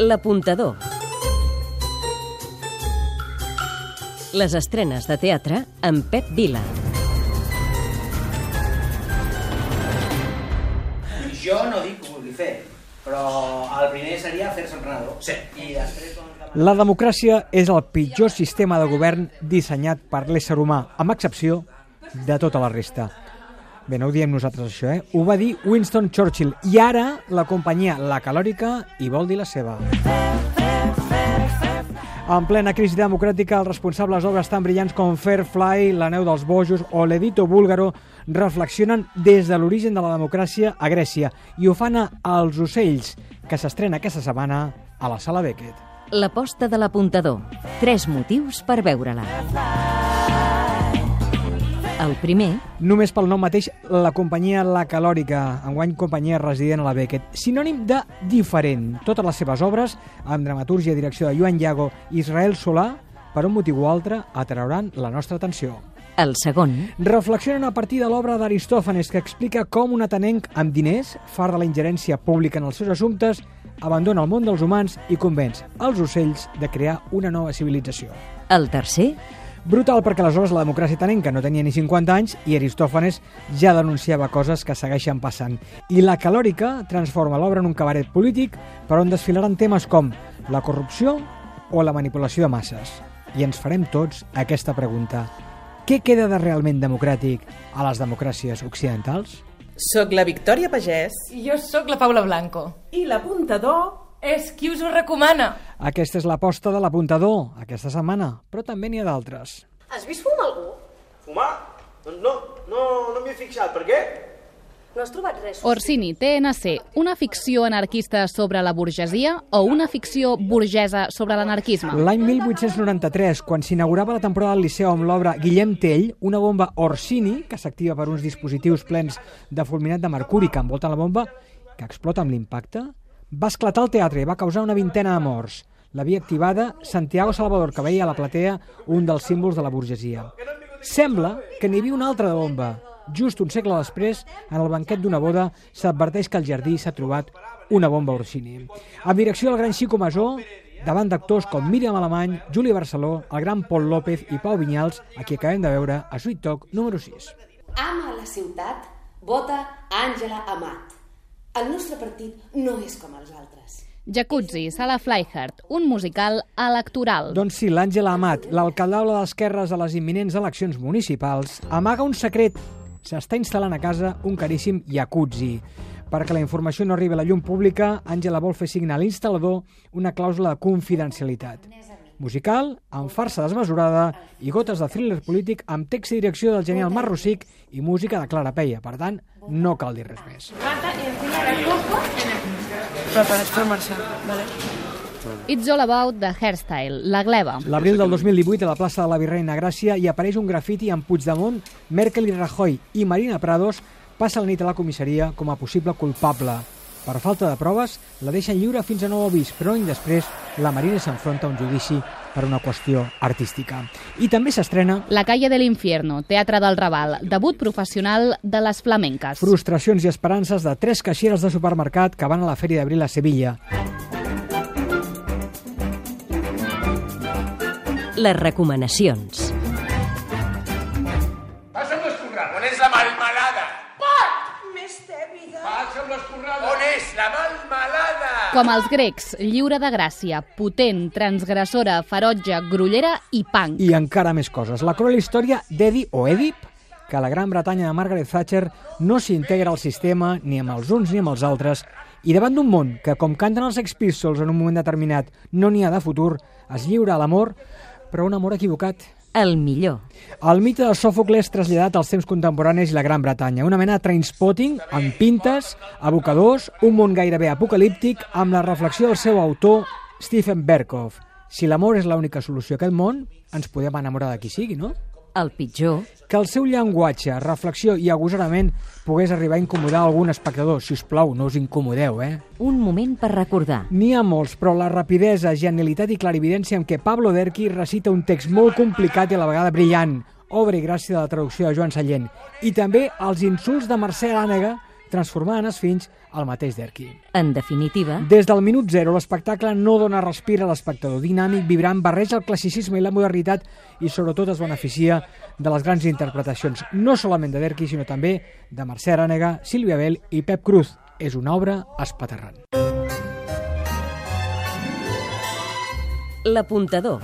L'apuntador. Les estrenes de teatre amb Pep Vila. Jo no dic que ho vulgui fer, però el primer seria fer-se emprenedor. Sí. I després... Doncs, La democràcia és el pitjor sistema de govern dissenyat per l'ésser humà, amb excepció de tota la resta. Bé, no ho diem nosaltres això, eh? Ho va dir Winston Churchill. I ara la companyia La Calòrica hi vol dir la seva. En plena crisi democràtica, els responsables d'obres tan brillants com Fairfly, La neu dels bojos o l'Edito búlgaro reflexionen des de l'origen de la democràcia a Grècia i ho fan a Els ocells, que s'estrena aquesta setmana a la Sala Beckett. L'aposta de l'apuntador. Tres motius per veure-la. El primer, Només pel nom mateix, la companyia La Calòrica, enguany companyia resident a la Beckett, sinònim de diferent. Totes les seves obres, amb dramaturgia i direcció de Joan Llago i Israel Solà, per un motiu o altre, atrauran la nostra atenció. el segon, Reflexionen a partir de l'obra d'Aristòfanes que explica com un atenenc amb diners, far de la ingerència pública en els seus assumptes, abandona el món dels humans i convenç els ocells de crear una nova civilització. el tercer, Brutal perquè aleshores la democràcia tanenca no tenia ni 50 anys i Aristòfanes ja denunciava coses que segueixen passant. I la calòrica transforma l'obra en un cabaret polític per on desfilaran temes com la corrupció o la manipulació de masses. I ens farem tots aquesta pregunta. Què queda de realment democràtic a les democràcies occidentals? Soc la Victòria Pagès. Jo sóc la Paula Blanco. I l'apuntador És qui us ho recomana. Aquesta és l'aposta de l'apuntador aquesta setmana, però també n'hi ha d'altres. Has vist fumar algú? Fumar? Doncs no, no, no m'hi he fixat. Per què? No has trobat res? Orsini, TNC, una ficció anarquista sobre la burgesia o una ficció burgesa sobre l'anarquisme? L'any 1893, quan s'inaugurava la temporada del Liceu amb l'obra Guillem Tell, una bomba Orsini, que s'activa per uns dispositius plens de fulminat de mercuri que envolten la bomba, que explota amb l'impacte, va esclatar al teatre i va causar una vintena de morts. L'havia activada Santiago Salvador, que veia a la platea un dels símbols de la burgesia. Sembla que n'hi havia una altra de bomba. Just un segle després, en el banquet d'una boda, s'adverteix que al jardí s'ha trobat una bomba Orsini. Amb direcció del gran Xico Masó, davant d'actors com Míriam Alemany, Juli Barceló, el gran Pol López i Pau Vinyals, a qui acabem de veure a Sweet Talk número 6. Ama la ciutat, vota Àngela Amat. El nostre partit no és com els altres. Jacuzzi, Sala Flyhard, un musical electoral. Doncs sí, l'Àngela Amat, l'alcaldable d'esquerres a les imminents eleccions municipals, amaga un secret. S'està instal·lant a casa un caríssim jacuzzi. Perquè la informació no arribi a la llum pública, Àngela vol fer signar a l'instal·lador una clàusula de confidencialitat. Musical, amb farsa desmesurada i gotes de thriller polític amb text i direcció del genial Marrossic i música de Clara Peia. Per tant, no cal dir res més. preparats per marxar, vale? It's all about the hairstyle, la gleba. L'abril del 2018, a la plaça de la Virreina Gràcia, hi apareix un grafiti amb Puigdemont, Merkel i Rajoy i Marina Prados passa la nit a la comissaria com a possible culpable. Per falta de proves, la deixen lliure fins a nou avís, però un any després la Marina s'enfronta a un judici per una qüestió artística. I també s'estrena La calle del infierno, Teatre del Raval, debut professional de les flamenques. Frustracions i esperances de tres caixeres de supermercat que van a la Fèria d'Abril a Sevilla. les recomanacions. Passa'm l'escorrada. On és la malmelada? L'escorrada. On és la malmelada? Com els grecs, lliure de gràcia, potent, transgressora, ferotge, grollera i punk. I encara més coses. La cruel història d'Edi o Edip, que a la Gran Bretanya de Margaret Thatcher no s'integra al sistema ni amb els uns ni amb els altres, i davant d'un món que, com canten els Sex Pistols en un moment determinat, no n'hi ha de futur, es lliura a l'amor, però un amor equivocat. El millor. El mite de Sòfocles traslladat als temps contemporanis i la Gran Bretanya. Una mena de trainspotting amb pintes, abocadors, un món gairebé apocalíptic amb la reflexió del seu autor, Stephen Berkoff. Si l'amor és l'única solució a aquest món, ens podem enamorar de qui sigui, no? El pitjor. Que el seu llenguatge, reflexió i agosarament pogués arribar a incomodar algun espectador. Si us plau, no us incomodeu, eh? Un moment per recordar. N'hi ha molts, però la rapidesa, genialitat i clarividència amb què Pablo Derqui recita un text molt complicat i a la vegada brillant, obra i gràcia de la traducció de Joan Sallent, i també els insults de Mercè Lànega transformant els fills al mateix Derqui. En definitiva, Des del minut zero, l'espectacle no dona respir a l'espectador. Dinàmic, vibrant, barreja el classicisme i la modernitat i sobretot es beneficia de les grans interpretacions, no solament de Derqui, sinó també de Mercè Arànega, Sílvia Bell i Pep Cruz. És una obra espaterrant. l'apuntador.